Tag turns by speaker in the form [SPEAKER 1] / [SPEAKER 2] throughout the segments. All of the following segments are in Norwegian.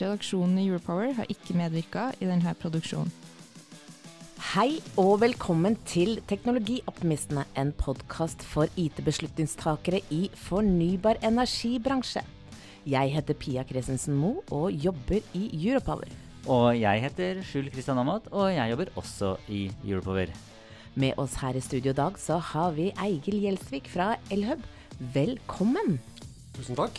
[SPEAKER 1] Redaksjonen i Europower har ikke medvirka i denne produksjonen.
[SPEAKER 2] Hei og velkommen til Teknologioptimistene, en podkast for IT-beslutningstakere i fornybar energibransje. Jeg heter Pia Kresensen Moe og jobber i Europower.
[SPEAKER 3] Og jeg heter Skjul Kristian Amat, og jeg jobber også i Europower.
[SPEAKER 2] Med oss her i studio i dag så har vi Eigil Gjelsvik fra Elhub. Velkommen!
[SPEAKER 4] Tusen takk.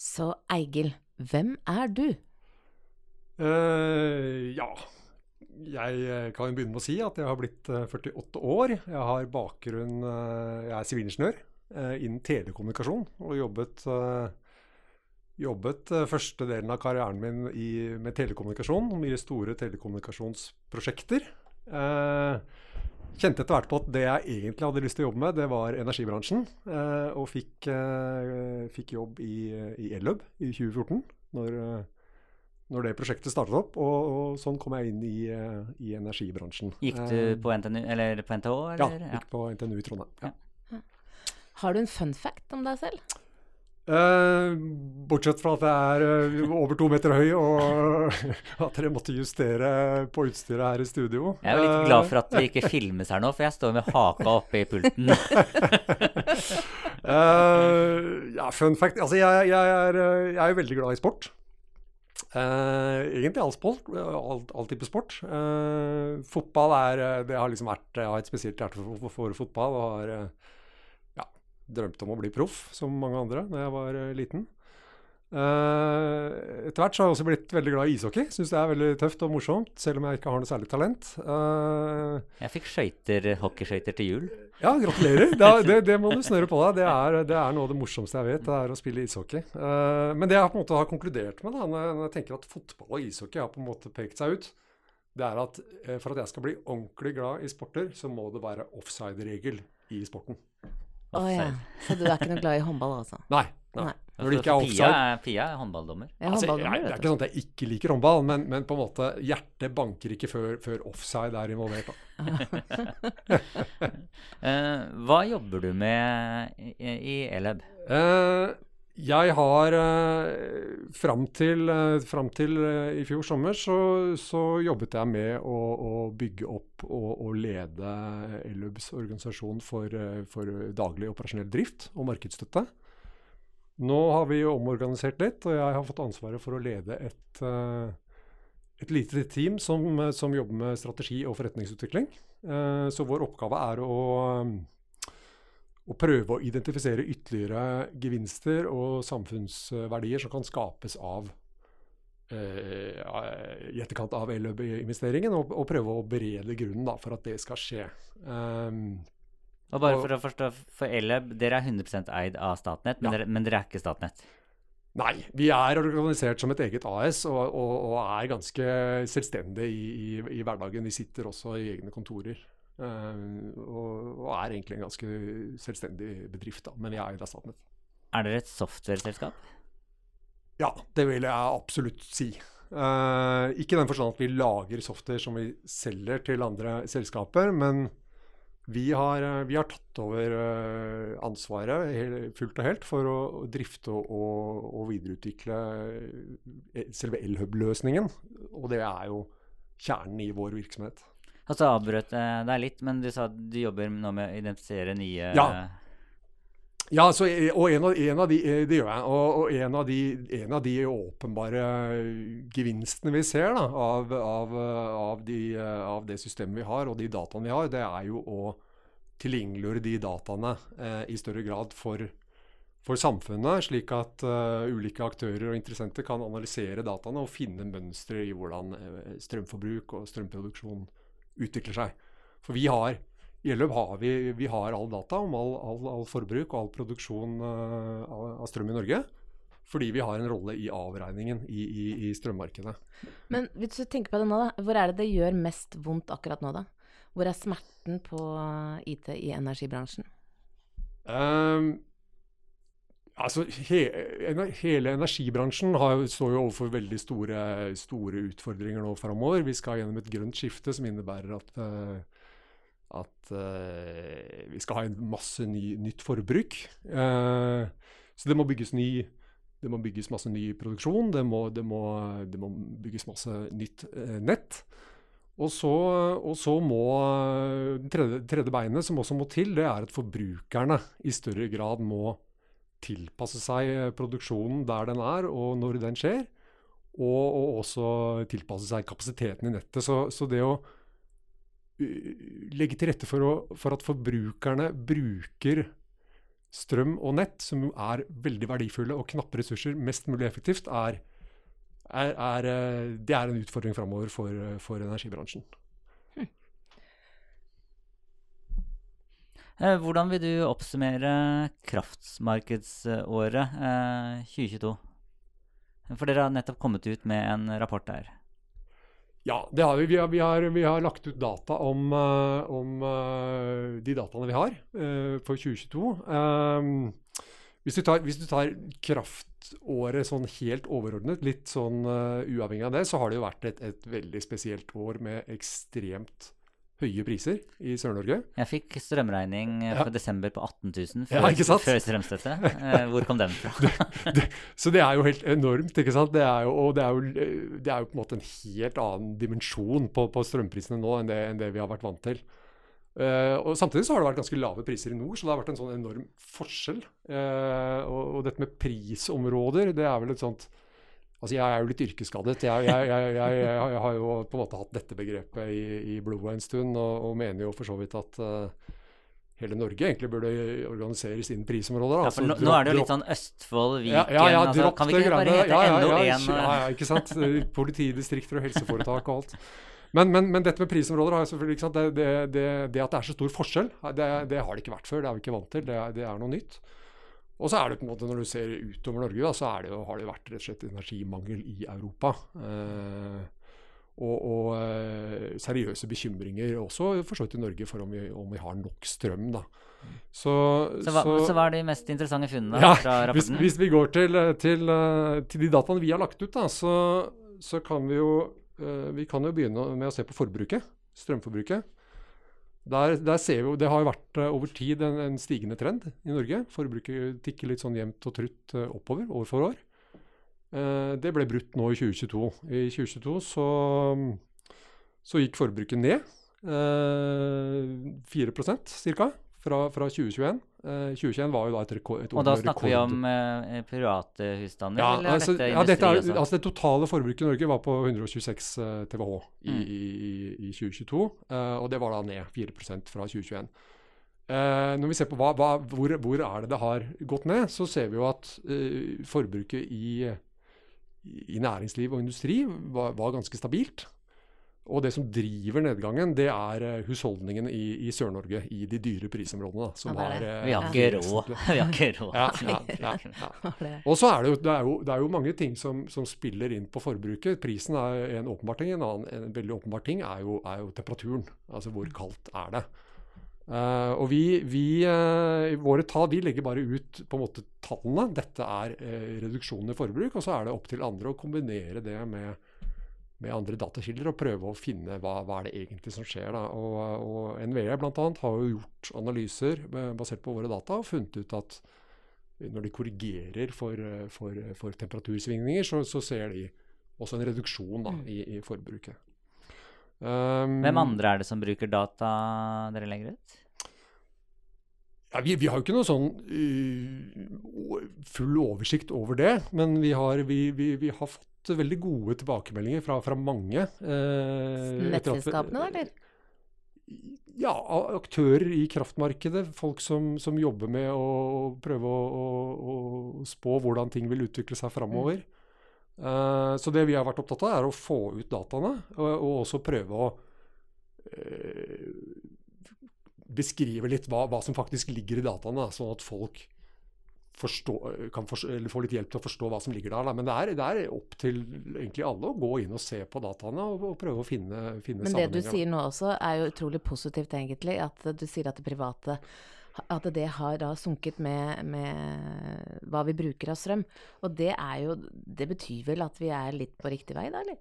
[SPEAKER 2] Så Eigil, hvem er du?
[SPEAKER 4] Uh, ja, jeg eh, kan begynne med å si at jeg har blitt eh, 48 år. Jeg har bakgrunn eh, Jeg er sivilingeniør eh, innen telekommunikasjon og jobbet eh, Jobbet eh, første delen av karrieren min i, med telekommunikasjon, mye store telekommunikasjonsprosjekter. Eh, kjente etter hvert på at det jeg egentlig hadde lyst til å jobbe med, det var energibransjen. Eh, og fikk, eh, fikk jobb i, i Ellub i 2014, når, eh, når det prosjektet startet opp. Og, og sånn kom jeg inn i, i energibransjen.
[SPEAKER 3] Gikk du på NTNU, eller på NTH?
[SPEAKER 4] Ja, gikk på NTNU i Trondheim. Ja.
[SPEAKER 2] Har du en fun fact om deg selv?
[SPEAKER 4] Eh, bortsett fra at jeg er eh, over to meter høy, og at dere måtte justere på utstyret her i studio.
[SPEAKER 3] Jeg er jo litt glad for at vi ikke filmes her nå, for jeg står med haka oppe i pulten.
[SPEAKER 4] Eh, ja, fun fact Altså, jeg, jeg, er, eh, jeg er jo veldig glad i sport. Eh, egentlig all sport. All, all type sport. Eh, fotball er eh, Det har liksom vært Jeg har et spesielt hjerte for, for, for fotball. Og har eh, ja, drømt om å bli proff, som mange andre, da jeg var eh, liten. Uh, etter hvert så har jeg også blitt veldig glad i ishockey. Syns det er veldig tøft og morsomt, selv om jeg ikke har noe særlig talent. Uh,
[SPEAKER 3] Jeg fikk skøyter, hockeyskøyter til jul.
[SPEAKER 4] ja, gratulerer. Det, det, det må du snøre på deg. Det er, det er noe av det morsomste jeg vet, det er å spille ishockey. Uh, men det jeg på en måte har konkludert med, da, når jeg, tenker at fotball og ishockey har på en måte pekt seg ut, det er at for at jeg skal bli ordentlig glad i sporter, så må det være offside-regel i sporten.
[SPEAKER 2] Å ja. Så du er ikke noe glad i håndball, altså?
[SPEAKER 4] Nei. nei.
[SPEAKER 2] Nei.
[SPEAKER 4] Når det ikke er
[SPEAKER 3] Pia,
[SPEAKER 4] offside
[SPEAKER 3] er- Pia er håndballdommer.
[SPEAKER 2] Ja,
[SPEAKER 4] Altså, jeg, det er ikke sånn at jeg ikke liker håndball, men, men på en måte hjertet banker ikke før, før offside er involvert. Da.
[SPEAKER 3] Eh, hva jobber du med i, i Eleb?
[SPEAKER 4] Eh, jeg har eh, fram til, eh, fram til eh, i fjor sommer så, så jobbet jeg med å, å bygge opp og, og lede Ellubs organisasjon for, for daglig operasjonell drift og markedsstøtte. Nå har vi omorganisert litt, og jeg har fått ansvaret for å lede et, et lite team som, som jobber med strategi og forretningsutvikling. Så vår oppgave er å å prøve å identifisere ytterligere gevinster og samfunnsverdier som kan skapes av eh, i etterkant av Eløb-investeringen, og, og prøve å berede grunnen da, for at det skal skje. Um,
[SPEAKER 3] Og bare
[SPEAKER 4] Og-
[SPEAKER 3] for å forstå, for Eleb, dere er 100% eid av Statnett, men,
[SPEAKER 4] Ja.
[SPEAKER 3] dere, men dere er ikke Statnett?
[SPEAKER 4] nei, vi er organisert som et eget AS og, og, og er ganske selvstendige i, i, i hverdagen. Vi sitter også i egne kontorer. Eh, og, og er egentlig en ganske selvstendig bedrift, da, men vi er eid av Statnett.
[SPEAKER 3] Er dere et software-selskap?
[SPEAKER 4] Ja, det vil jeg absolutt si. Eh, ikke i den forstand at vi lager software som vi selger til andre selskaper, men vi har, eh, vi har tatt over ansvaret fullt og helt for å drifte og, og videreutvikle selve Elhub-løsningen. Og det er jo kjernen i vår virksomhet.
[SPEAKER 3] Og så avbrøt jeg deg litt, men du sa du jobber nå med å identifisere nye
[SPEAKER 4] Ja. Ja, så, og en av, en av de Det gjør jeg. Og, og en, av de, en, av de, åpenbare gevinstene vi ser da, av, av, de, av, det systemet vi har, og de dataene vi har, det er jo å tilgjengeliggjøre de dataene eh, i større grad for, for samfunnet, slik at uh, ulike aktører og interessenter kan analysere dataene og finne mønstre i hvordan strømforbruk og strømproduksjon utvikler seg. For vi har i Elløp har vi, vi har all data om all, all, all forbruk og all produksjon uh, av, av, strøm i Norge. Fordi vi har en rolle i avregningen i, i, i, strømmarkedet.
[SPEAKER 2] Men hvis du tenker på det nå, da. Hvor er det det gjør mest vondt akkurat nå, da? Hvor er smerten på IT i energibransjen?
[SPEAKER 4] Um, altså, he, hele energibransjen har, står jo overfor veldig store, store utfordringer nå framover. Vi skal gjennom et grønt skifte som innebærer at uh, at uh, vi skal ha en masse ny, nytt forbruk. Uh, så det må bygges ny det må bygges masse ny produksjon, det må, det må, det må bygges masse nytt nett. Og så, og så må det tredje, tredje, beinet som også må til, det er at forbrukerne i større grad må tilpasse seg produksjonen der den er, og når den skjer. Og, og også tilpasse seg kapasiteten i nettet. Så, så det å legge til rette for, å, for, at forbrukerne bruker strøm og nett, som er veldig verdifulle og knappe ressurser, mest mulig effektivt, er, er, er eh, det er en utfordring framover for, for, energibransjen. Hm.
[SPEAKER 3] Eh, hvordan vil du oppsummere kraftmarkedsåret eh, 2022? For dere har nettopp kommet ut med en rapport der.
[SPEAKER 4] Ja, det har vi. Vi har, vi har, vi har lagt ut data om, uh, om de dataene vi har for 2022. Um, hvis, du tar, hvis, du tar, kraftåret sånn helt overordnet, litt sånn uavhengig av det, så har det jo vært et, et veldig spesielt år med ekstremt høye priser i Sør-Norge.
[SPEAKER 3] Jeg fikk strømregning for ja. desember på 18 000 før, ja, før strømstøtte. Eh, hvor kom den fra?
[SPEAKER 4] det, det, så det er jo helt enormt, ikke sant. Det er jo, og det er jo, det er jo på en måte en helt annen dimensjon på, på strømprisene nå enn det, enn det, vi har vært vant til. Uh, og Samtidig så har det vært ganske lave priser i nord, så det har vært en sånn enorm forskjell. Uh, og, og, dette med prisområder, det er vel et sånt Altså, jeg er jo litt yrkesskadet. Jeg, jeg, jeg, jeg, har jo på en måte hatt dette begrepet i, i blodet en stund, og, og, mener jo for så vidt at uh, hele Norge egentlig burde organiseres innen prisområder.
[SPEAKER 3] Ja, for nå, altså, nå, er det jo litt sånn Østfold, Viken
[SPEAKER 4] ja, ja, ja,
[SPEAKER 3] altså, Kan vi ikke bare hete ja, NO1?
[SPEAKER 4] ja, ja, ikke sant. Politidistrikter og helseforetak og alt. Men, men, men, dette med prisområder har jeg selvfølgelig? Det, det, det, det, at det er så stor forskjell, det, har det ikke vært før. Det er vi ikke vant til. Det, er noe nytt. Og så er det på en måte, når du ser utover Norge, da, så det jo, har det vært rett og slett energimangel i Europa. Eh, og, og eh, seriøse bekymringer også for så vidt i Norge for om vi, om vi, har nok strøm. da.
[SPEAKER 3] Så, så, hva, så, så, hva, er de mest interessante funnene ja, fra rapporten?
[SPEAKER 4] Hvis, hvis, vi går til, til, eh, til, de dataene vi har lagt ut, da, så, kan vi jo vi kan jo begynne med å se på forbruket. Strømforbruket. Der, der, ser vi Det har vært uh, over tid en, en, stigende trend i Norge. Forbruket tikker litt sånn jevnt og trutt uh, oppover år for år. Eh, det ble brutt nå i 2022. I 2022 så, så gikk forbruket ned. 4% ca. Fra, fra 2021. 2021 eh, var jo da et, rekord, et
[SPEAKER 3] Og da snakker vi om uh, private husstander?
[SPEAKER 4] Ja, eller altså, dette ja dette er, altså det totale forbruket i Norge var på 126 uh, TWh i, mm. i, i 2022. Uh, og det var da ned 4% fra 2021. Uh, når vi ser på hva, hva, hvor, hvor, er det det har gått ned, så ser vi jo at forbruket i, i næringsliv og industri var, var ganske stabilt. Og det som driver nedgangen, det er husholdningen husholdningene i, i Sør-Norge, i de dyre prisområdene.
[SPEAKER 3] Da, har, Er, vi har ikke råd. vi har ikke råd. Ja, ja,
[SPEAKER 4] ja, Og så er det jo, det er jo, det er jo mange ting som, som, spiller inn på forbruket. Prisen er en åpenbar ting. En annen en veldig åpenbar ting er jo, er jo, temperaturen. Altså hvor kaldt er det. Uh, og vi, vi våre tall vi legger bare ut på en måte tallene. Dette er reduksjonen i forbruk. Og så er det opp til andre å kombinere det med med andre datakilder og prøve å finne hva, hva er det egentlig som skjer. Da. Og, og NVE bl.a. har jo gjort analyser basert på våre data og funnet ut at når de korrigerer for, for, for temperatursvingninger, så, så, ser de også en reduksjon da, mm. i, i, forbruket.
[SPEAKER 3] Um, Hvem andre er det som bruker data dere legger ut?
[SPEAKER 4] Ja, vi, vi, har jo ikke noe sånn uh, full oversikt over det, men vi har, vi, vi har fått veldig gode tilbakemeldinger fra, fra mange.
[SPEAKER 2] Eh, Nettselskapene, eller?
[SPEAKER 4] Ja, aktører i kraftmarkedet. Folk som, som jobber med å prøve å, å, å, spå hvordan ting vil utvikle seg framover. Mm. Eh, så det vi har vært opptatt av, er å få ut dataene, og, og også prøve å beskrive litt hva, hva, som faktisk ligger i dataene, sånn at folk forstå, kan forstå, få litt hjelp til å forstå hva som ligger der. Da. Men det er, det er, opp til egentlig alle å gå inn og se på dataene og, og prøve å finne, finne
[SPEAKER 2] Men det du sier nå også er jo utrolig positivt, egentlig. At du sier at det private at det har da sunket med, med hva vi bruker av strøm. Og det er jo Det betyr vel at vi er litt på riktig vei, da, eller?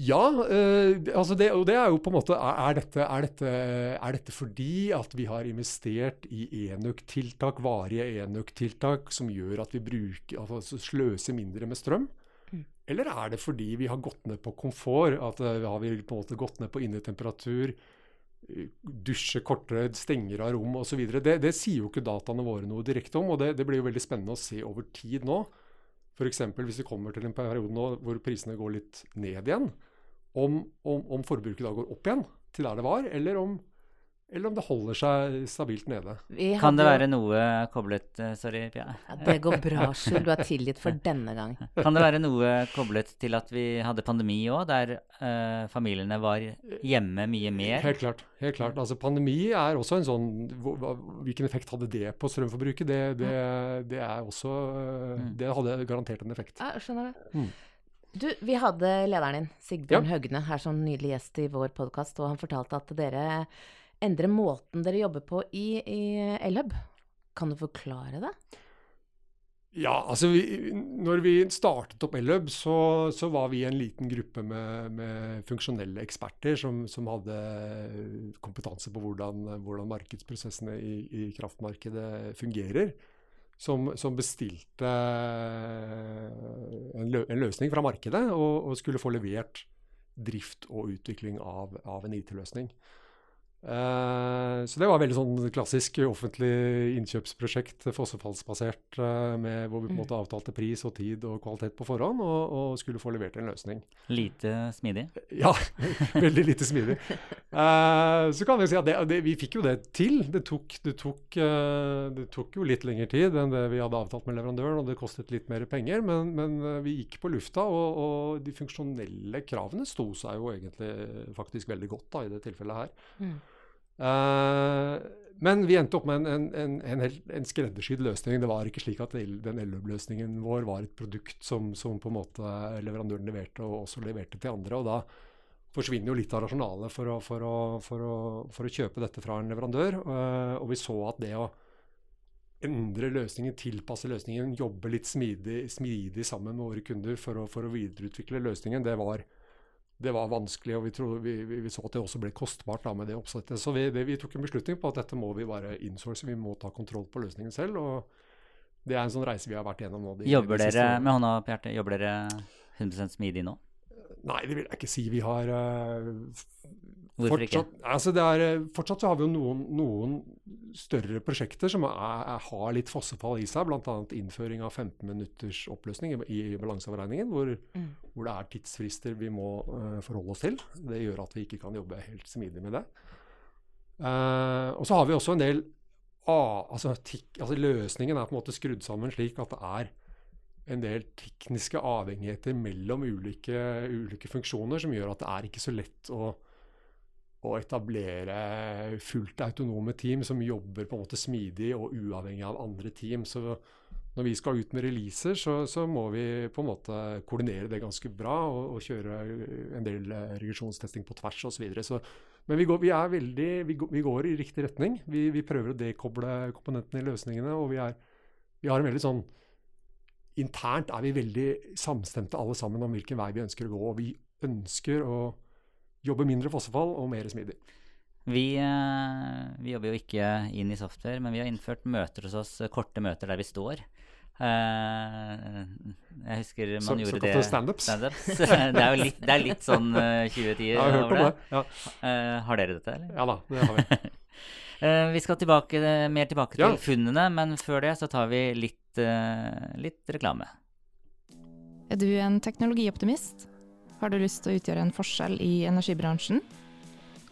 [SPEAKER 4] Ja, øh, altså det, og det er jo på en måte er dette, er, dette, er dette, fordi at vi har investert i enøktiltak, varige enøktiltak, som gjør at vi bruker, altså sløser mindre med strøm? Mm. Eller er det fordi vi har gått ned på komfort? At uh, har vi på en måte gått ned på innetemperatur? Dusje kortere, stenger av rom osv. Det, det sier jo ikke dataene våre noe direkte om, og det, det blir jo veldig spennende å se over tid nå. F.eks. hvis vi kommer til en periode nå hvor prisene går litt ned igjen, om, om, om forbruket da går opp igjen til der det var, eller om eller om det holder seg stabilt nede.
[SPEAKER 3] Kan det være noe koblet uh, Sorry, Pia.
[SPEAKER 2] Ja, det går bra, Skjul. Du er tilgitt for denne gang.
[SPEAKER 3] Kan det være noe koblet til at vi hadde pandemi òg, der uh, familiene var hjemme mye mer?
[SPEAKER 4] Helt klart. helt klart. Altså, pandemi er også en sånn Hvilken effekt hadde det på strømforbruket? Det, det, det er også uh, Det hadde garantert en effekt.
[SPEAKER 2] Ja, skjønner det. Mm. Du, vi hadde lederen din, Sigbjørn ja. Høgne, her som nydelig gjest i vår podkast, og han fortalte at dere endre måten dere jobber på i, i Elhub. Kan du forklare det?
[SPEAKER 4] Ja, altså vi, når vi startet opp Elhub, så, så, var vi en liten gruppe med, med funksjonelle eksperter som, som, hadde kompetanse på hvordan, hvordan markedsprosessene i, i, kraftmarkedet fungerer. Som, som bestilte en, lø, en, løsning fra markedet og, og, skulle få levert drift og utvikling av, av en IT-løsning. Uh, så det var veldig sånn klassisk offentlig innkjøpsprosjekt, fossefallsbasert, uh, med, hvor vi på en mm. måte avtalte pris og tid og kvalitet på forhånd, og, og skulle få levert en løsning.
[SPEAKER 3] Lite smidig?
[SPEAKER 4] Ja, veldig lite smidig. Så kan vi si at det, det, vi fikk jo det til. Det tok, det, tok, det tok, jo litt lengre tid enn det vi hadde avtalt med leverandøren, og det kostet litt mer penger, men, men vi gikk på lufta, og, og, de funksjonelle kravene sto seg jo egentlig faktisk veldig godt da, i det tilfellet her. Mm. Uh, men vi endte opp med en, en, en, en, skreddersydd løsning. Det var ikke slik at den elløp-løsningen vår var et produkt som, som, på en måte leverandøren leverte, og også leverte til andre. og da forsvinner jo litt av rasjonalet for, for, for, for, å kjøpe dette fra en leverandør. Uh, og vi så at det å endre løsningen, tilpasse løsningen, jobbe litt smidig, smidig sammen med våre kunder for å, å videreutvikle løsningen, det var, det var vanskelig, og vi, trodde, vi, vi, så at det også ble kostbart da, med det oppsettet. Så vi, det, vi, tok en beslutning på at dette må vi bare insource, vi må ta kontroll på løsningen selv. og Det er en sånn reise vi har vært gjennom nå.
[SPEAKER 3] De, jobber de dere med hånda på hjertet, jobber dere 100% smidig nå?
[SPEAKER 4] Nei, det vil jeg ikke si. Vi har uh,
[SPEAKER 3] Hvorfor
[SPEAKER 4] fortsatt,
[SPEAKER 3] ikke?
[SPEAKER 4] Altså er, eh, fortsatt så har vi jo noen, noen større prosjekter som er, er, har litt fossefall i seg, bl.a. innføring av 15 minutters oppløsning i, i balanseavregningen, hvor, mm. hvor, det er tidsfrister vi må uh, forholde oss til. Det gjør at vi ikke kan jobbe helt smidig med det. Uh, og så har vi også en del ah, altså, tikk, altså, Løsningen er på en måte skrudd sammen slik at det er en del tekniske avhengigheter mellom ulike, ulike funksjoner som gjør at det er ikke så lett å å etablere fullt autonome team som jobber på en måte smidig og uavhengig av andre team. Så når vi skal ut med releaser, så, så må vi på en måte koordinere det ganske bra og, og kjøre en del eh, regresjonstesting på tvers osv. Men vi går, vi, veldig, vi, går, vi går, i riktig retning. Vi, vi, prøver å dekoble komponentene i løsningene. og vi, er, har en veldig sånn Internt er vi veldig samstemte alle sammen om hvilken vei vi ønsker å gå. og Vi ønsker å jobbe mindre fossefall og mer smidig.
[SPEAKER 3] Vi, eh, vi, jobber jo ikke inn i software, men vi har innført møter hos oss, korte møter der vi står. Uh, jeg husker man så, gjorde det
[SPEAKER 4] standups?
[SPEAKER 3] Stand det, er jo litt, det er litt sånn uh, 2010
[SPEAKER 4] over det. Ja.
[SPEAKER 3] Uh, har dere dette, eller?
[SPEAKER 4] Ja da, det har vi.
[SPEAKER 3] Eh, vi skal tilbake, mer tilbake til
[SPEAKER 4] Ja.
[SPEAKER 3] funnene, men før det så tar vi litt, eh, litt reklame.
[SPEAKER 1] Er du en teknologioptimist? Har du lyst til å utgjøre en forskjell i energibransjen?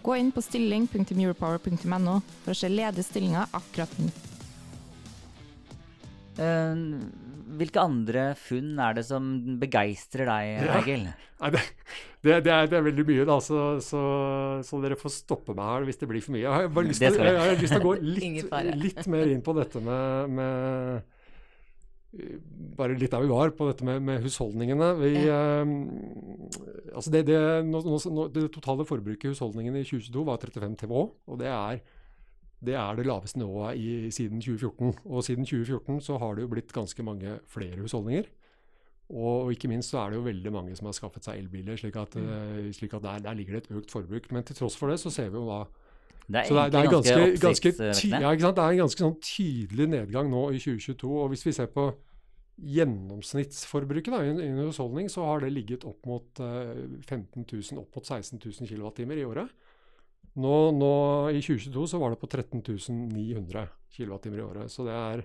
[SPEAKER 1] Gå inn på stilling.europower.no for å se ledige stillinger akkurat nå.
[SPEAKER 3] Eh, hvilke andre funn er det som begeistrer deg. Egil?
[SPEAKER 4] Ja, det, det, det, er, det er veldig mye, da, så, så, så dere får stoppe meg her hvis det blir for mye. Jeg har bare lyst til, jeg har lyst til å gå litt, litt mer inn på dette med, med bare litt der vi var, på dette med, med husholdningene. Vi, eh, altså det, det, nå, nå, det totale forbruket i husholdningene i 2022 var 35 TWh. Og det er, det er det laveste nivået i, siden 2014. Og siden 2014 så har det jo blitt ganske mange flere husholdninger. Og ikke minst så er det jo veldig mange som har skaffet seg elbiler, slik at, mm. slik at der, der ligger det et økt forbruk. Men til tross for det så ser vi jo da
[SPEAKER 3] Det er
[SPEAKER 4] så det er, det er ganske,
[SPEAKER 3] ganske,
[SPEAKER 4] ganske, ja? Det er en ganske sånn tydelig nedgang nå i 2022. Og hvis vi ser på gjennomsnittsforbruket da, i, en- husholdning, så har det ligget opp mot eh, 15 000, opp mot 16 000 kWt i året. Nå, nå I 2022 så var det på 13 900 kWt i året. Så det er,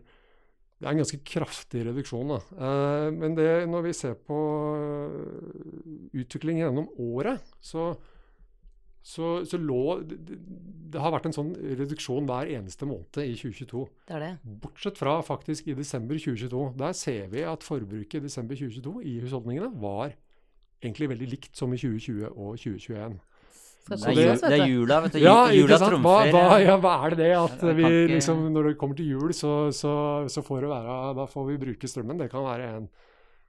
[SPEAKER 4] det er en ganske kraftig reduksjon. Da. Eh, men det, når vi ser på utviklingen utvikling gjennom året, så så, så lå det, det, har vært en sånn reduksjon hver eneste måned i 2022.
[SPEAKER 2] Det er det.
[SPEAKER 4] Bortsett fra faktisk i desember 2022. Der ser vi at forbruket i desember 2022 i husholdningene var egentlig veldig likt som i 2020 og 2021.
[SPEAKER 2] Skal
[SPEAKER 3] Det er, jul, det er jula, vet du.
[SPEAKER 4] Ja,
[SPEAKER 3] jula
[SPEAKER 4] sant? Hva, hva, ja, hva er det det at vi liksom Når det kommer til jul, så, så, så får det være Da får vi bruke strømmen. Det kan være en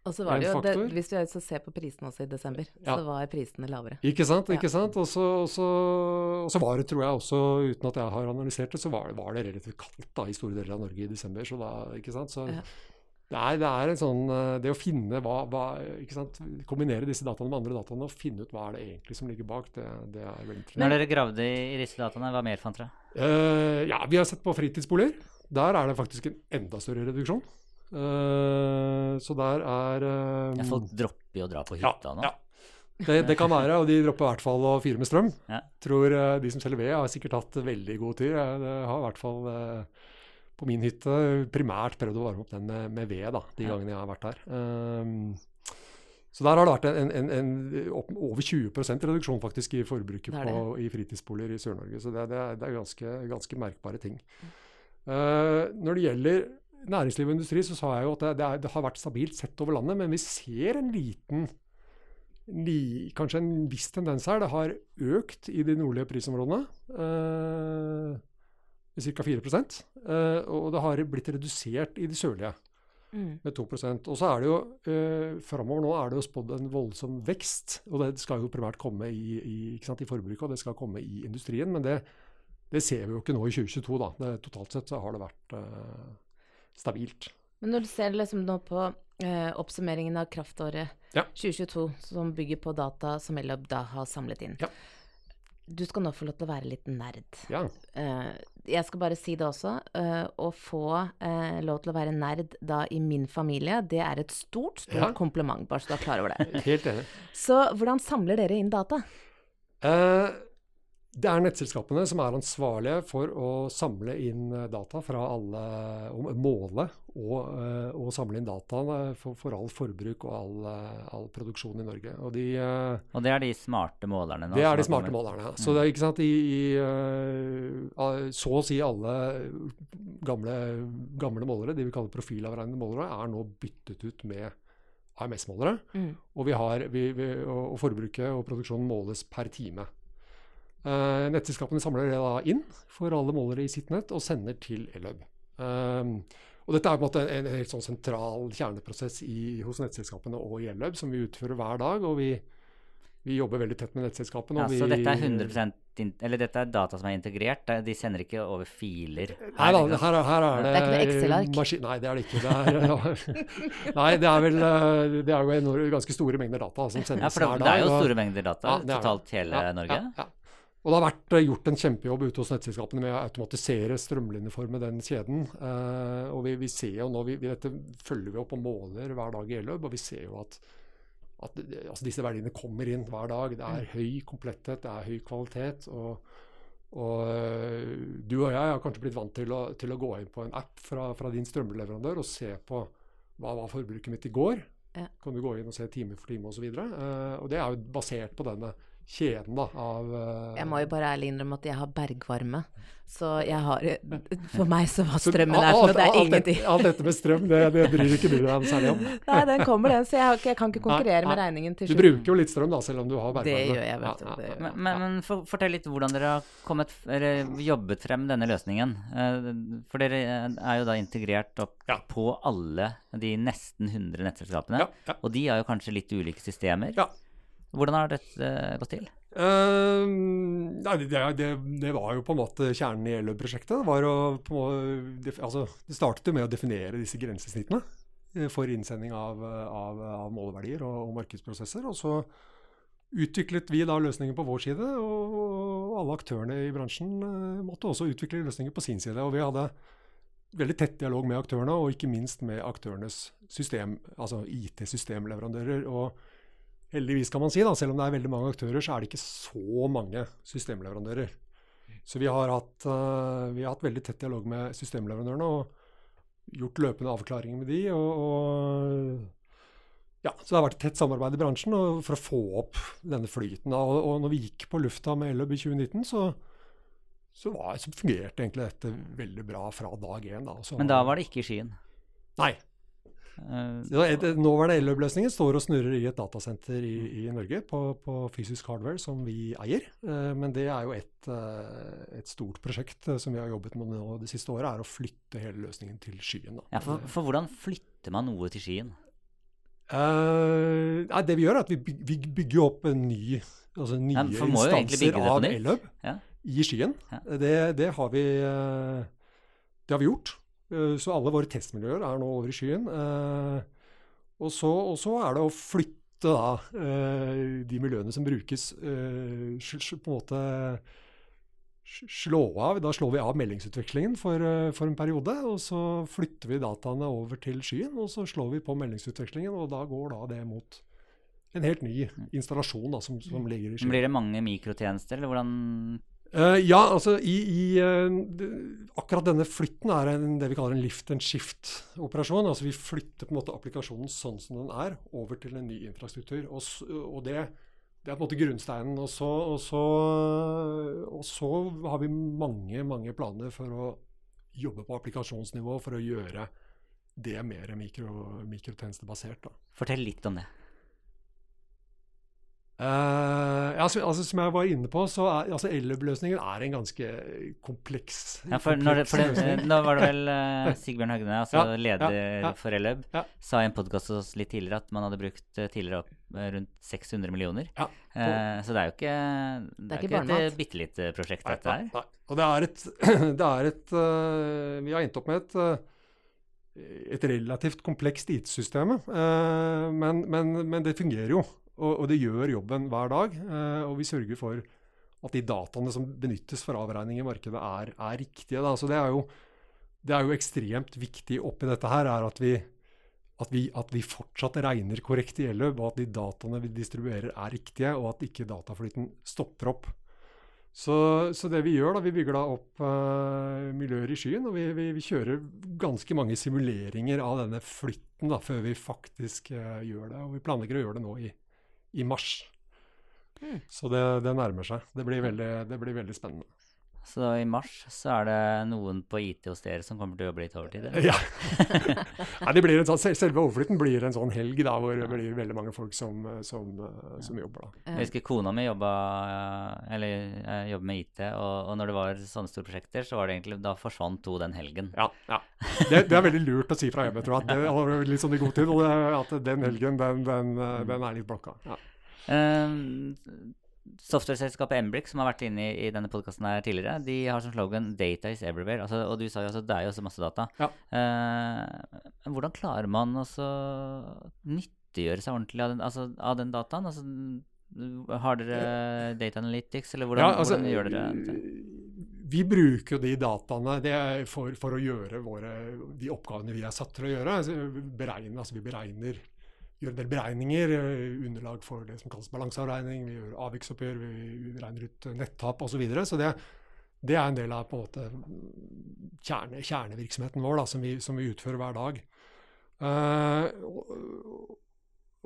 [SPEAKER 2] Og så var det jo, det, hvis vi ser på prisene også i desember,
[SPEAKER 4] Ja.
[SPEAKER 2] så var prisene lavere.
[SPEAKER 4] Ikke sant?
[SPEAKER 2] Ja.
[SPEAKER 4] ikke sant? Og så, og, så, og så var det, tror jeg også, uten at jeg har analysert det, så var, det- var det relativt kaldt da, i store deler av Norge i desember. Så da, ikke sant? Så
[SPEAKER 2] Ja.
[SPEAKER 4] det, er, det er en sånn eh, Det å finne hva, hva ikke sant? Kombinere disse dataene med andre dataene og finne ut hva er det egentlig som ligger bak, det, det er veldig interessant.
[SPEAKER 3] Når dere gravde i disse dataene, hva mer fant dere?
[SPEAKER 4] Uh, ja, vi har sett på fritidsboliger. Der er det faktisk en enda større reduksjon. Eh, så der er um,
[SPEAKER 3] Ja, folk dropper jo å dra på
[SPEAKER 4] ja,
[SPEAKER 3] hytta nå.
[SPEAKER 4] ja. Det, det kan være, og de dropper i hvert fall å fyre med strøm.
[SPEAKER 3] Ja.
[SPEAKER 4] Tror uh, De som selger ved, har sikkert hatt veldig god tid. Jeg har i hvert fall uh, på min hytte primært prøvd å varme opp den med, med ved da, de
[SPEAKER 3] Ja.
[SPEAKER 4] gangene jeg har vært der. Um, så der har det vært en, en, en opp, over 20% reduksjon faktisk i forbruket
[SPEAKER 2] Det det.
[SPEAKER 4] på, i fritidsboliger i Sør-Norge. Så det, det, er, det er ganske, ganske merkbare ting. Eh, når det gjelder næringsliv og industri, så sa jeg jo at det, er, det har vært stabilt sett over landet, men vi ser en liten li, Kanskje en viss tendens her. Det har økt i de nordlige prisområdene. eh, med ca. 4 eh, Og det har blitt redusert i de sørlige
[SPEAKER 2] Mm.
[SPEAKER 4] med 2% Og så er det jo eh, framover nå er det jo spådd en voldsom vekst. Og det skal jo primært komme i, i, sant, i forbruket, og det skal komme i industrien. Men det, det ser vi jo ikke nå i 2022, da. Det, totalt sett så har det vært eh, stabilt.
[SPEAKER 2] Men når du ser liksom nå på eh, oppsummeringen av kraftåret
[SPEAKER 4] Ja.
[SPEAKER 2] 2022, som bygger på data som Ellab da har samlet inn
[SPEAKER 4] Ja.
[SPEAKER 2] Du skal nå få lov til å være litt nerd.
[SPEAKER 4] Ja.
[SPEAKER 2] Eh, jeg skal bare si det også. eh, å få eh, lov til å være nerd da i min familie, det er et stort, stort kompliment, bare så du er klar over det.
[SPEAKER 4] Helt enig.
[SPEAKER 2] Så hvordan samler dere inn data?
[SPEAKER 4] Det er nettselskapene som er ansvarlige for å samle inn eh, data fra alle Måle og, eh, og samle inn data for, for all forbruk og all, eh, all produksjon i Norge. Og de, eh,
[SPEAKER 3] Og det er de smarte målerne nå?
[SPEAKER 4] det er de smarte
[SPEAKER 3] kommet.
[SPEAKER 4] målerne. Så det er ikke sant, i, i eh, så å si alle gamle, gamle målere, de vi kaller profilavregnede målere, er nå byttet ut med AMS-målere.
[SPEAKER 2] Mm.
[SPEAKER 4] Og, vi har, vi, vi, og, og forbruket og produksjonen måles per time. Eh, nettselskapene samler det da inn for alle målere i sitt nett og sender til Elhub. Um, og dette er på en måte en, en helt sånn sentral kjerneprosess i, hos nettselskapene og i Elhub, som vi utfører hver dag. og vi, vi jobber veldig tett med nettselskapene.
[SPEAKER 3] Ja, så
[SPEAKER 4] vi,
[SPEAKER 3] dette er 100% eller dette er data som er integrert? De sender ikke over filer?
[SPEAKER 4] Nei da, her, er- her er det
[SPEAKER 2] Det er ikke noe Excel-ark?
[SPEAKER 4] Nei, det er det ikke. Det er, nei, det er vel eh, Det er jo ganske store mengder data som sendes
[SPEAKER 3] Ja, for det,
[SPEAKER 4] hver
[SPEAKER 3] det er jo store mengder data
[SPEAKER 4] Ja,
[SPEAKER 3] totalt hele
[SPEAKER 4] Ja,
[SPEAKER 3] Norge?
[SPEAKER 4] Ja, ja. Og det har vært eh, gjort en kjempejobb ute hos nettselskapene med å automatisere strømlinjeforme den kjeden. Eh, og vi, vi ser jo nå, vi, vi, dette følger vi opp og måler hver dag i Eløb, og vi ser jo at, at altså disse verdiene kommer inn hver dag. Det er høy kompletthet, det er høy kvalitet. og Og øh, du og jeg har kanskje blitt vant til å, til å gå inn på en app fra, fra din strømleverandør og se på hva var forbruket mitt i går.
[SPEAKER 2] Ja.
[SPEAKER 4] Kan du gå inn og se time for time osv. Uh, og det er jo basert på denne kjeden da, av uh,
[SPEAKER 2] Jeg må jo bare ærlig innrømme at jeg har bergvarme. Så jeg har For meg så var strømmen der
[SPEAKER 4] alt-
[SPEAKER 2] sånn det er
[SPEAKER 4] alt
[SPEAKER 2] ingenting.
[SPEAKER 4] Alt, alt dette med strøm, det, det bryr ikke du deg særlig om.
[SPEAKER 2] Nei, den kommer, den. Så jeg, har ikke, jeg kan ikke konkurrere
[SPEAKER 4] Nei,
[SPEAKER 2] med regningen til
[SPEAKER 4] Du bruker jo litt strøm da, selv om du har bergvarme.
[SPEAKER 2] Det gjør jeg, vet du.
[SPEAKER 4] Ja, ja, ja.
[SPEAKER 3] Men, men, for, fortell litt hvordan dere har kommet, eller jobbet frem denne løsningen. Eh, For dere er jo da integrert opp
[SPEAKER 4] Ja.
[SPEAKER 3] på alle de nesten 100 nettselskapene.
[SPEAKER 4] Ja, ja.
[SPEAKER 3] Og de har jo kanskje litt ulike systemer.
[SPEAKER 4] Ja.
[SPEAKER 3] Hvordan har dette eh, gått til?
[SPEAKER 4] Uh, nei, det, det, det var jo på en måte kjernen i Eløb-prosjektet. Altså, det startet jo med å definere disse grensesnittene eh, for innsending av, av, av måleverdier og, og markedsprosesser. Og så utviklet vi da løsninger på vår side, og, og alle aktørene i bransjen eh, måtte også utvikle løsninger på sin side. Og vi hadde veldig tett dialog med aktørene, og ikke minst med aktørenes system, altså IT-systemleverandører. og Heldigvis, kan man si, da, selv om det er veldig mange aktører, så er det ikke så mange systemleverandører. Så vi har hatt, eh, vi har hatt veldig tett dialog med systemleverandørene og gjort løpende avklaringer med de. Og, og ja, så det har vært et tett samarbeid i bransjen for å få opp denne flyten. Og, og når vi gikk på lufta med Ellub i 2019, så, så, var, så fungerte egentlig dette veldig bra fra dag én. Da. Så-
[SPEAKER 3] Men da var det ikke i skyen.
[SPEAKER 4] Nei.
[SPEAKER 3] Eh,
[SPEAKER 4] Nåværende Elløp-løsningen står og snurrer i et datasenter i, i Norge på, på fysisk hardware som vi eier. Eh, men det er jo et, eh, et stort prosjekt som vi har jobbet med nå det siste året, er å flytte hele løsningen til skyen.
[SPEAKER 3] Ja, for, for hvordan flytter man noe til skyen?
[SPEAKER 4] Uh, nei, det vi gjør, er at vi, vi bygger opp en ny, altså nye
[SPEAKER 3] Ja,
[SPEAKER 4] instanser av. Elløp
[SPEAKER 3] Ja.
[SPEAKER 4] i skyen.
[SPEAKER 3] Ja.
[SPEAKER 4] Det, det, har vi, det har vi gjort. Eh, Så alle våre testmiljøer er nå over i skyen. Eh, Og så, og så er det å flytte da, eh, de miljøene som brukes, eh, på en måte slå av. Da slår vi av meldingsutvekslingen for, for en periode, og så flytter vi dataene over til skyen, og så slår vi på meldingsutvekslingen, og da går da det mot en helt ny installasjon da, som, som ligger i skyen.
[SPEAKER 3] Blir det mange mikrotjenester, eller hvordan
[SPEAKER 4] Eh, ja, altså i, i uh, akkurat denne flytten er en, det vi kaller en lift and shift-operasjon. Altså vi flytter på en måte applikasjonen sånn som den er, over til en ny infrastruktur. Og, og det, det er på en måte grunnsteinen. Og så, og, så, og så har vi mange, mange planer for å jobbe på applikasjonsnivå for å gjøre det mer mikro, mikrotjenestebasert. da.
[SPEAKER 3] Fortell litt om det.
[SPEAKER 4] Eh, ja, altså, altså, som jeg var inne på, så er altså Elløp-løsningen er en ganske kompleks
[SPEAKER 3] Ja, for, når det, for det,
[SPEAKER 4] kompleks
[SPEAKER 3] nå var det vel uh, Sigbjørn Høgne, altså
[SPEAKER 4] Ja,
[SPEAKER 3] leder
[SPEAKER 4] ja, ja.
[SPEAKER 3] for Elløb,
[SPEAKER 4] Ja.
[SPEAKER 3] sa i en podkast hos oss litt tidligere at man hadde brukt eh, tidligere opp rundt 600 millioner.
[SPEAKER 4] Ja,
[SPEAKER 3] Eh, så det er jo ikke, det er
[SPEAKER 2] ikke
[SPEAKER 3] ikke et bitte lite prosjekt,
[SPEAKER 4] Nei,
[SPEAKER 3] dette her.
[SPEAKER 4] nei, nei. Og det er et, det er et Vi har endt opp med et, et relativt komplekst IT-system. men, men, men det fungerer jo, og, og det gjør jobben hver dag. øh, og vi sørger for at de dataene som benyttes for avregning i markedet, er, er riktige. Da. Så det er, jo, det er jo ekstremt viktig oppi dette her, er at vi, at vi, at vi fortsatt regner korrekt i Elløp, og at de dataene vi distribuerer er riktige, og at ikke dataflyten stopper opp. Så, så det vi gjør, da, vi bygger da opp eh, miljøer i skyen, og vi, vi, vi kjører ganske mange simuleringer av denne flytten da, før vi faktisk eh, gjør det. Og vi planlegger å gjøre det nå i, i mars.
[SPEAKER 2] Mm.
[SPEAKER 4] Så det, det nærmer seg. Det blir veldig, det blir veldig spennende.
[SPEAKER 3] Så i mars så er det noen på IT hos dere som kommer til å jobbe litt overtid? eller?
[SPEAKER 4] Ja. Nei, det blir en sånn, selve overflytten blir en sånn helg da, hvor det blir veldig mange folk som, eh, som, eh, som jobber. da.
[SPEAKER 3] Jeg husker kona mi jobba, eller, jobba med IT, og, og når det var sånne store prosjekter, så var det egentlig, da forsvant hun den helgen.
[SPEAKER 4] Ja, ja. Det, det er veldig lurt å si fra hjemme, tror jeg. Det var litt sånn i god tid. At den helgen, den, den, eh, den er litt blokka. Ja.
[SPEAKER 3] Eh, Software-selskapet Embrik, som har vært inne i, i denne podkasten tidligere, de har som slogan 'Data is everywhere'. Altså, og du sa jo altså det er jo også masse data.
[SPEAKER 4] Ja.
[SPEAKER 3] Eh, hvordan klarer man å nyttiggjøre seg ordentlig av den, altså, av den dataen? Altså, har dere data analytics, eller hvordan,
[SPEAKER 4] Ja, altså,
[SPEAKER 3] hvordan gjør dere det?
[SPEAKER 4] Vi bruker jo de dataene det er for, for å gjøre våre, de oppgavene vi er satt til å gjøre. Altså, beregner, altså vi beregner, gjør en del beregninger, eh, underlag for det som kalles balanseavregning. Vi gjør avviksoppgjør, vi, regner ut eh, nettap osv. Så, videre. så det, Det er en del av på en måte kjerne, kjernevirksomheten vår da, som, vi, som vi utfører hver dag. Uh,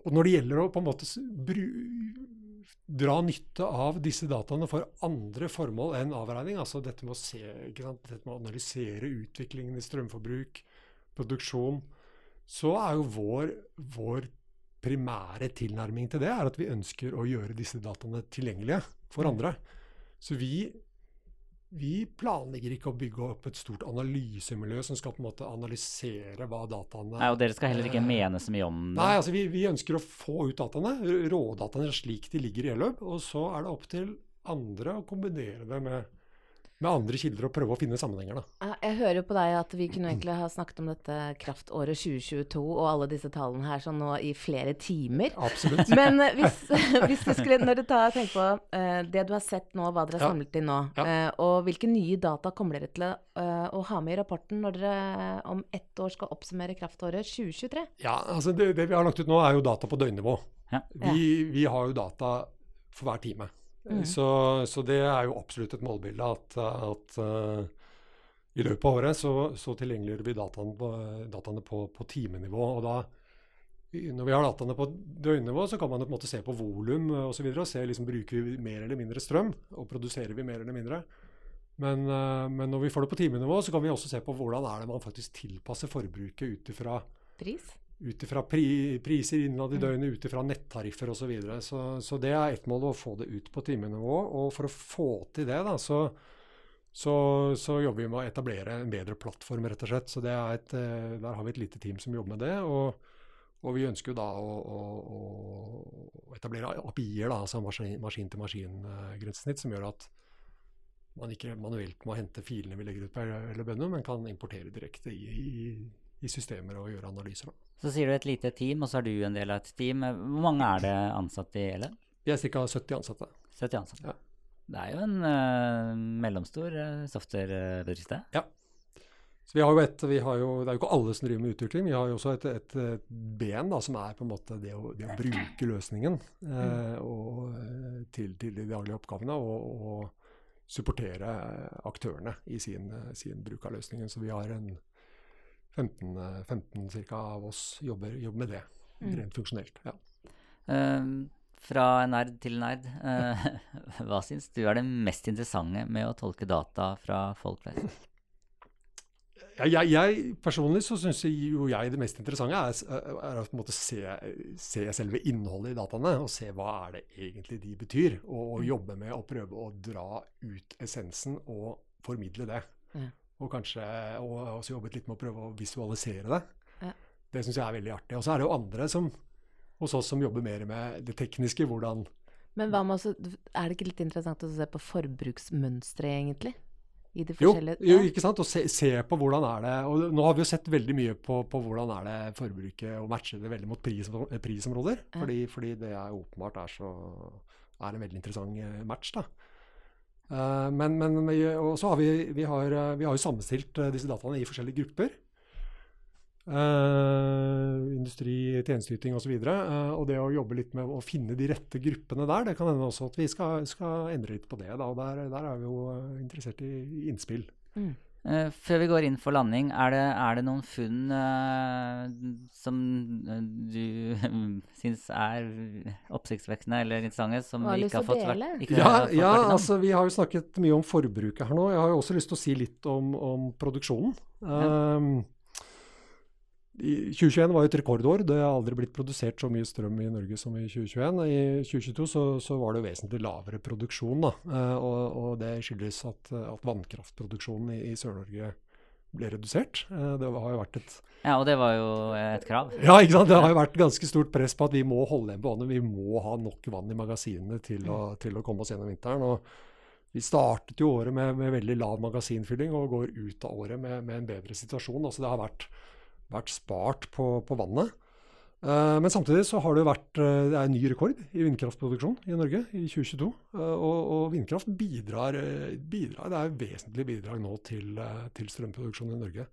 [SPEAKER 4] og når det gjelder å på en måte bru, dra nytte av disse dataene for andre formål enn avregning, altså dette med å, se, dette med å analysere utviklingen i strømforbruk, produksjon, så er jo vår, vår primære tilnærming til det er at vi ønsker å gjøre disse dataene tilgjengelige for mm. andre. Så vi vi planlegger ikke å bygge opp et stort analysemiljø som skal på en måte analysere hva dataene
[SPEAKER 3] Nei, Og dere skal heller ikke mene så mye om
[SPEAKER 4] det? Nei, altså vi, vi ønsker å få ut dataene, rådataene slik de ligger i e-løp. Og så er det opp til andre å kombinere det med med andre kilder og prøve å finne sammenhenger. Da.
[SPEAKER 2] Jeg hører jo på deg at vi kunne egentlig ha snakket om dette kraftåret 2022 og alle disse tallene her sånn nå i flere timer.
[SPEAKER 4] Absolutt.
[SPEAKER 2] Men eh, hvis, hvis du skulle, når du tar, tenker på uh, det du har sett nå, hva dere har samlet inn nå, ja. uh, og hvilke nye data kommer dere til å, uh, å, ha med i rapporten når dere om ett år skal oppsummere kraftåret 2023?
[SPEAKER 4] Ja, altså det, det vi har lagt ut nå er jo data på døgnnivå. Ja. Vi, vi har jo data for hver time. Mm. Så, så, det er jo absolutt et målbilde at, at uh, i løpet av året så, så tilgjengeliggjør vi dataene på, dataene på, på timenivå. og da når vi har dataene på døgnnivå, så kan man på en måte se på volum osv. Og, og se liksom, bruker vi mer eller mindre strøm, og produserer vi mer eller mindre. Men, uh, men, når vi får det på timenivå, så kan vi også se på hvordan er det man faktisk tilpasser forbruket ut ifra
[SPEAKER 2] Pris?
[SPEAKER 4] Ut ifra pri, priser innad i mm. døgnet, ut ifra nettariffer osv. Så, videre. så Så det er ett mål å få det ut på timenivå. Og for å få til det, da, så, så, så, jobber vi med å etablere en bedre plattform, rett og slett. Så et, eh, der har vi et lite team som jobber med det. Og, og vi ønsker jo da å, å, å etablere API-er, altså maskin-til-maskin-grensesnitt, som gjør at man ikke manuelt må hente filene vi legger ut på LBNU, men kan importere direkte i, i, i systemer og gjøre analyser. Da.
[SPEAKER 3] Så sier du et lite team, og så er du en del av et team. Hvor mange er det ansatte i Elen?
[SPEAKER 4] Vi er ca. 70 ansatte.
[SPEAKER 3] 70 ansatte. Ja. Det er jo en uh, mellomstor uh, softwarebedrift, det.
[SPEAKER 4] Ja. Så vi har jo et, vi har jo, det er jo ikke alle som driver med utvikling. Vi har jo også et, et, et ben da, som er på en måte det å, det å bruke løsningen uh, og, til, til, de daglige oppgavene. og, og supportere aktørene i sin, sin, bruk av løsningen. Så vi har en 15, 15 cirka, av oss jobber, jobber med det, mm. rent funksjonelt. Ja.
[SPEAKER 3] Uh, fra nerd til nerd, uh, hva syns du er det mest interessante med å tolke data fra folk flest?
[SPEAKER 4] Ja, jeg, jeg, Personlig så syns jo jeg det mest interessante er, er å på en måte se, se, selve innholdet i dataene, og se hva er det egentlig de betyr. Og, og mm. jobbe med å prøve å dra ut essensen og formidle det. Ja og kanskje og også jobbet litt med å prøve å visualisere det. Ja. Det syns jeg er veldig artig. Og så er det jo andre som, hos oss som jobber mer med det tekniske. hvordan
[SPEAKER 2] Men med er det ikke litt interessant å se på forbruksmønstre, egentlig?
[SPEAKER 4] I de jo, jo, ikke sant. Og se, se, på hvordan er det Og nå har vi jo sett veldig mye på, på hvordan er det forbruket og matcher det veldig mot pris, prisområder. Ja. Fordi, fordi, det er åpenbart er, så, er en veldig interessant eh, match. da. Eh, men, men så har vi, vi, har, eh, vi har jo sammenstilt eh, disse dataene i forskjellige grupper. Uh, industri, tjenesteyting osv. Uh, og det å jobbe litt med å finne de rette gruppene der, det kan hende også at vi skal, skal endre litt på det. Der, der, er vi jo interessert i innspill. Mm.
[SPEAKER 3] Uh, før vi går inn for landing, er det, er det noen funn uh, som uh, du syns er oppsiktsvekkende eller interessante, som vi ikke har fått vært
[SPEAKER 4] ikke Ja, fått ja vært altså vi har jo snakket mye om forbruket her nå. Jeg har jo også lyst til å si litt om, om produksjonen. Ja. Um, 2021 var jo et rekordår. Det har aldri blitt produsert så mye strøm i Norge som i 2021. I 2022 så, så var det vesentlig lavere produksjon. Da. Uh, og, og, det skyldes at, at vannkraftproduksjonen i, i Sør-Norge ble redusert. Uh, det har jo vært et
[SPEAKER 3] Ja, og det var jo et krav?
[SPEAKER 4] Ja, ikke sant. Det har jo vært ganske stort press på at vi må holde igjen på vannet. Vi må ha nok vann i magasinene til å, til å komme oss gjennom vinteren. og vi startet jo året med, med, veldig lav magasinfylling og går ut av året med, med en bedre situasjon. Altså det har vært vært spart på, på vannet. Uh, men samtidig så har det vært uh, det er en ny rekord i vindkraftproduksjon i Norge i 2022. Uh, eh, og, og, vindkraft bidrar, bidrar, Det er vesentlig bidrag nå til, til strømproduksjon i Norge.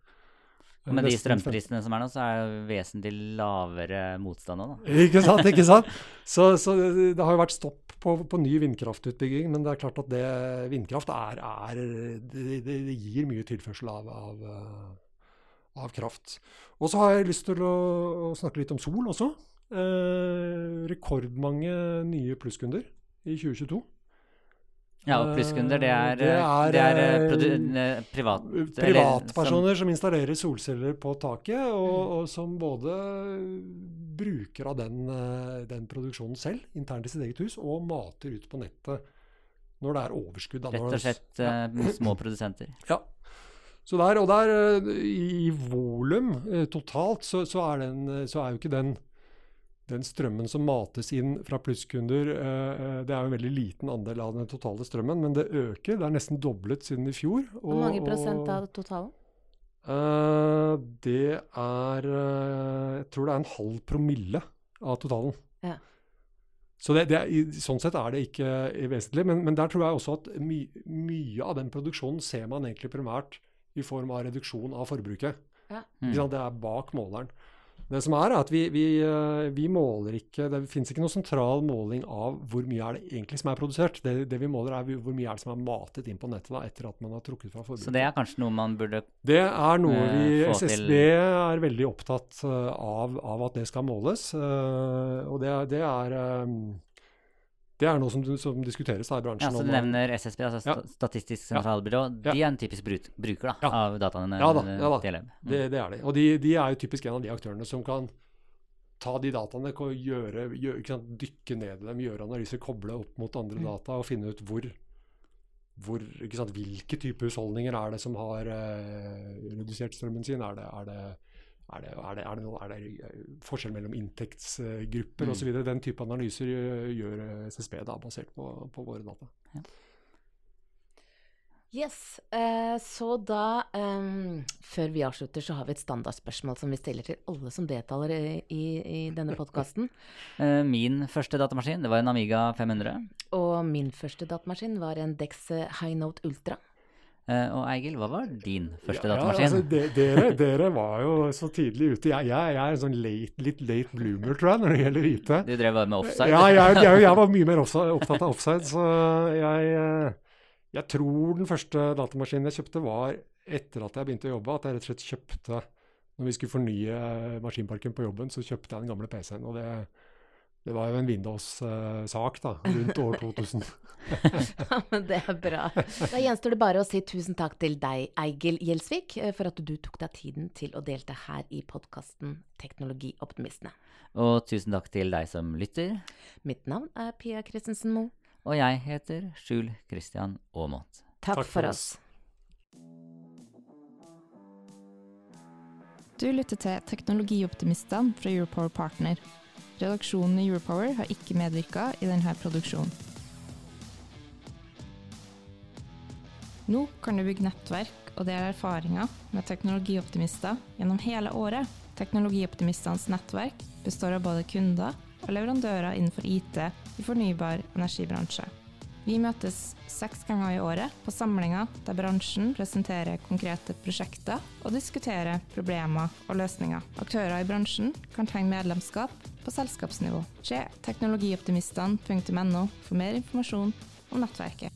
[SPEAKER 3] Med de strømprisene som er nå, så er det vesentlig lavere motstand nå, da.
[SPEAKER 4] Ikke sant, ikke sant? Så, så det har jo vært stopp på, på ny vindkraftutbygging, men det er klart at det, vindkraft er, er det, det, gir mye tilførsel av, av, eh, av kraft. Og så har jeg lyst til å, å snakke litt om sol også. Eh, rekordmange nye plusskunder i 2022.
[SPEAKER 3] Ja, og plusskunder, det er,
[SPEAKER 4] Det er,
[SPEAKER 3] det er eh,
[SPEAKER 4] eh,
[SPEAKER 3] eh, privat... eller
[SPEAKER 4] Privatpersoner som installerer solceller på taket, og,
[SPEAKER 3] Mm.
[SPEAKER 4] og som både bruker av den, eh, den produksjonen selv, internt i sitt eget hus, og mater ut på nettet når det er overskudd.
[SPEAKER 3] Som, rett og slett ja. små produsenter.
[SPEAKER 4] Ja. Så der, og der, eh, i volum eh, totalt, så, så, er den, eh, så er jo ikke den, den strømmen som mates inn fra plusskunder, det er jo en veldig liten andel av den totale strømmen, men det øker. Det er nesten doblet siden i fjor.
[SPEAKER 2] Hvor mange prosent av totalen?
[SPEAKER 4] Uh, det er uh, Jeg tror det er en halv promille av totalen.
[SPEAKER 2] Ja.
[SPEAKER 4] Så det, det er, i- sånn sett er det ikke vesentlig. Men, men der tror jeg også at my, mye av den produksjonen ser man egentlig primært i form av reduksjon av forbruket.
[SPEAKER 2] Ja.
[SPEAKER 3] Mm.
[SPEAKER 4] Det er bak måleren. Det som er, er at vi, vi, eh, vi måler ikke Det finnes ikke noen sentral måling av hvor mye er det egentlig som er produsert. Det, det vi måler, er hvor mye er det som er matet inn på nettet da, etter at man har trukket fra forbruket.
[SPEAKER 3] Så det er kanskje noe man burde
[SPEAKER 4] Det er noe
[SPEAKER 3] eh,
[SPEAKER 4] vi SSB er veldig opptatt eh, av, av at det skal måles. eh, og det, det er det er noe som, som diskuteres da i bransjen.
[SPEAKER 3] Ja, så du nevner SSB, altså
[SPEAKER 4] Ja.
[SPEAKER 3] Statistisk sentralbyrå. De er en typisk brut, bruker da,
[SPEAKER 4] Ja.
[SPEAKER 3] av dataene
[SPEAKER 4] Ja da, ja da.
[SPEAKER 3] Mm.
[SPEAKER 4] det, det er de. Og de, de er jo typisk en av de aktørene som kan ta de dataene, gjøre, gjøre, sant, dykke ned i dem, gjøre analyser, koble opp mot andre
[SPEAKER 2] Mm.
[SPEAKER 4] data og finne ut hvor, hvor sant, hvilke typer husholdninger er det som har eh, redusert strømmen sin. Er det, er det, er det, er det, er det, noe, er det eh, forskjell mellom inntektsgrupper
[SPEAKER 3] Mm.
[SPEAKER 4] osv.? Den type analyser gjør, gjør SSB da, basert på, på våre data.
[SPEAKER 2] Yes, eh, så da ehm, Før vi avslutter, så har vi et standardspørsmål som vi stiller til alle som deltar i, i, i denne podkasten.
[SPEAKER 3] Eh, Min første datamaskin, det var en Amiga 500.
[SPEAKER 2] Og min første datamaskin var en Dex eh, High Note Ultra.
[SPEAKER 3] Eh, Og Eigil, hva var din første
[SPEAKER 4] Ja,
[SPEAKER 3] datamaskin?
[SPEAKER 4] altså, de, dere, dere var jo så tidlig ute. Jeg, jeg, jeg er en sånn late, litt late bloomer, tror jeg, når det gjelder IT.
[SPEAKER 3] Du drev bare med offside?
[SPEAKER 4] Ja, jeg, jeg, var mye mer offside, opptatt av offside, så eh, jeg tror den første datamaskinen jeg kjøpte var etter at jeg begynte å jobbe, at jeg rett og slett kjøpte Når vi skulle fornye maskinparken på jobben, så kjøpte jeg den gamle PC-en. Og det, det var jo en Windows-sak da, rundt år 2000.
[SPEAKER 2] Ja, men det er bra. Da gjenstår det bare å si tusen takk til deg, Eigil Gjelsvik, eh, for at du tok deg tiden til å delta her i podkasten Teknologioptimistene.
[SPEAKER 3] Og tusen takk til deg som lytter.
[SPEAKER 2] Mitt navn er Pia Christensen Moe.
[SPEAKER 3] Og jeg heter Skjul Christian Aamodt.
[SPEAKER 2] Takk,
[SPEAKER 4] Takk
[SPEAKER 2] for
[SPEAKER 4] for
[SPEAKER 2] oss.
[SPEAKER 1] Du lytter til Teknologioptimistene fra Europower Partner. Redaksjonen i Europower har ikke medvirka i denne produksjonen. Nå kan du bygge nettverk og dele erfaringer med teknologioptimister gjennom hele året. Teknologioptimistenes nettverk består av både kunder og leverandører innenfor IT i fornybar energibransje. Vi møtes seks ganger i året på samlinger der bransjen presenterer konkrete prosjekter og diskuterer problemer og løsninger. Aktører i bransjen kan tegne medlemskap på selskapsnivå. Se teknologioptimistene.no for mer informasjon om nettverket.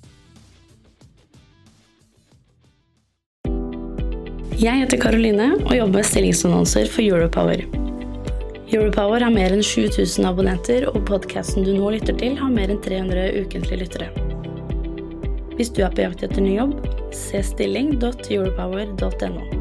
[SPEAKER 5] Jeg heter Karoline og jobber med stillingsannonser for Europower. Europower har mer enn 7000 abonnenter, og podkasten du nå lytter til, har mer enn 300 ukentlige lyttere. Hvis du er på jakt etter ny jobb, se stilling.europower.no.